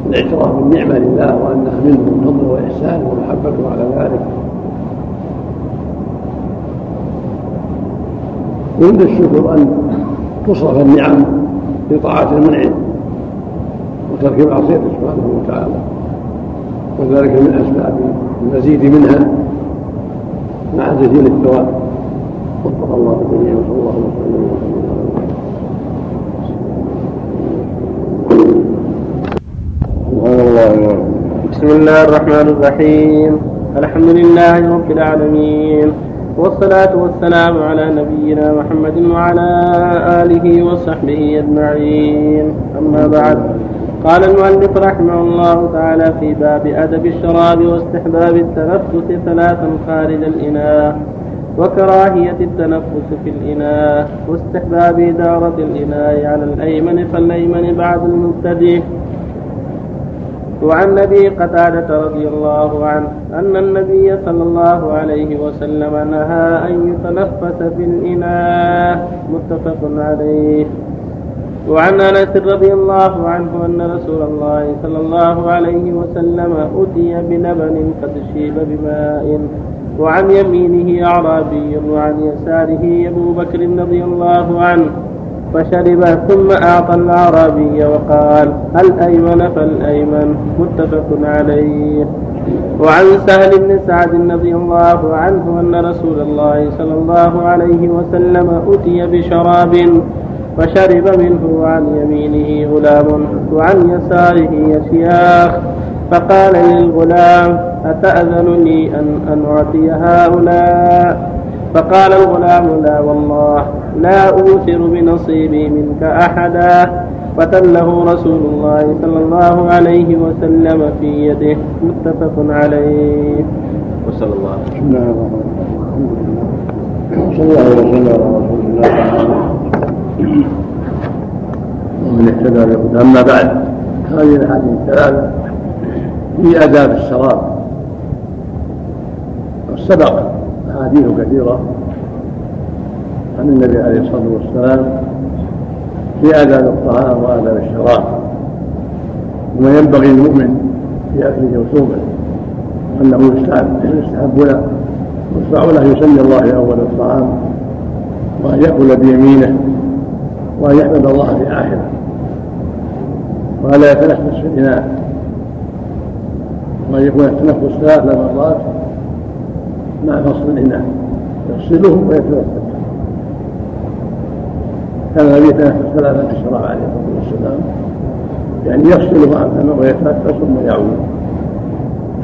الاعتراف بالنعمة لله وانها منه فضل واحسان ومحبته على ذلك. ومن الشكر أن تصرف النعم لطاعة المنعم وترك معصيته سبحانه وتعالى. وذلك من أسباب المزيد منها مع جزيل الثواب. وفق الله الجميع وصلى الله وسلم وسلم بسم الله الرحمن الرحيم. الحمد لله رب العالمين. والصلاة والسلام على نبينا محمد وعلى آله وصحبه أجمعين. أما بعد قال المؤلف رحمه الله تعالى في باب أدب الشراب واستحباب التنفس ثلاثا خارج الإناء. وكراهية التنفس في الإناء واستحباب إدارة الإناء على الأيمن فالأيمن بعد المبتدئ. وعن أبي قتادة رضي الله عنه أن النبي صلى الله عليه وسلم نهى أن يتنفس في الإناء متفق عليه. وعن أنس رضي الله عنه أن رسول الله صلى الله عليه وسلم أتي بلبن قد شيب بماء. وعن يمينه أعرابي وعن يساره أبو بكر رضي الله عنه فشرب ثم أعطى الأعرابي وقال الأيمن فالأيمن متفق عليه. وعن سهل بن سعد رضي الله عنه أن رسول الله صلى الله عليه وسلم أتي بشراب فشرب منه وعن يمينه غلام وعن يساره يشياخ فقال للغلام أتأذن لي أن, أن أعطي هؤلاء؟ فقال الغلام لا والله لا أوثر بنصيبي منك أحدا. فتله رسول الله صلى الله عليه وسلم في يده. متفق عليه. وصلى الله الرحمن الرحيم. صلى الله وسلم. على رسول الله ومن اهتدى بهدى أما بعد هذه الاحاديث الثلاثه في آداب الشراب. سبق أحاديث كثيرة عن النبي عليه الصلاة والسلام في آداب الطعام وآداب الشراب. وما ينبغي المؤمن في أكله وشربه أنه يستحب له يشرع له يسمي الله أول الطعام وأن يأكل بيمينه وأن يحمد الله في آخره. وألا يتنفس في الإناء وأن يكون التنفس ثلاث مرات مع فصل الإناء. يفصله ويتنفس كان النبي يتنفس ثلاثة الشراب عليه الصلاة والسلام. يعني يفصل عن فمه ويتنفس ثم يعود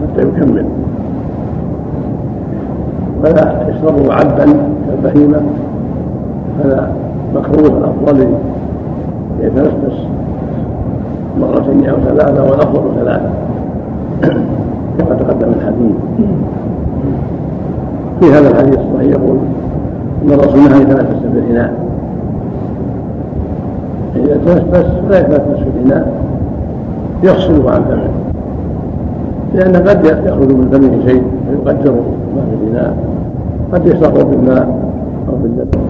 حتى يكمل. ولا يشربه عبدا كالبهيمة. هذا مكروه الأفضل يتنفس مرتين أو ثلاثة والأفضل ثلاثة. كما تقدم الحديث. في هذا الحديث الصحيح يقول أن الرسول نهى يتنفس في الاناء إذا تنفس فلا في الاناء يفصله عن فمه لأن قد يخرج من فمه شيء فيقدر ما في الإناء قد يشرب بالماء أو باللبن.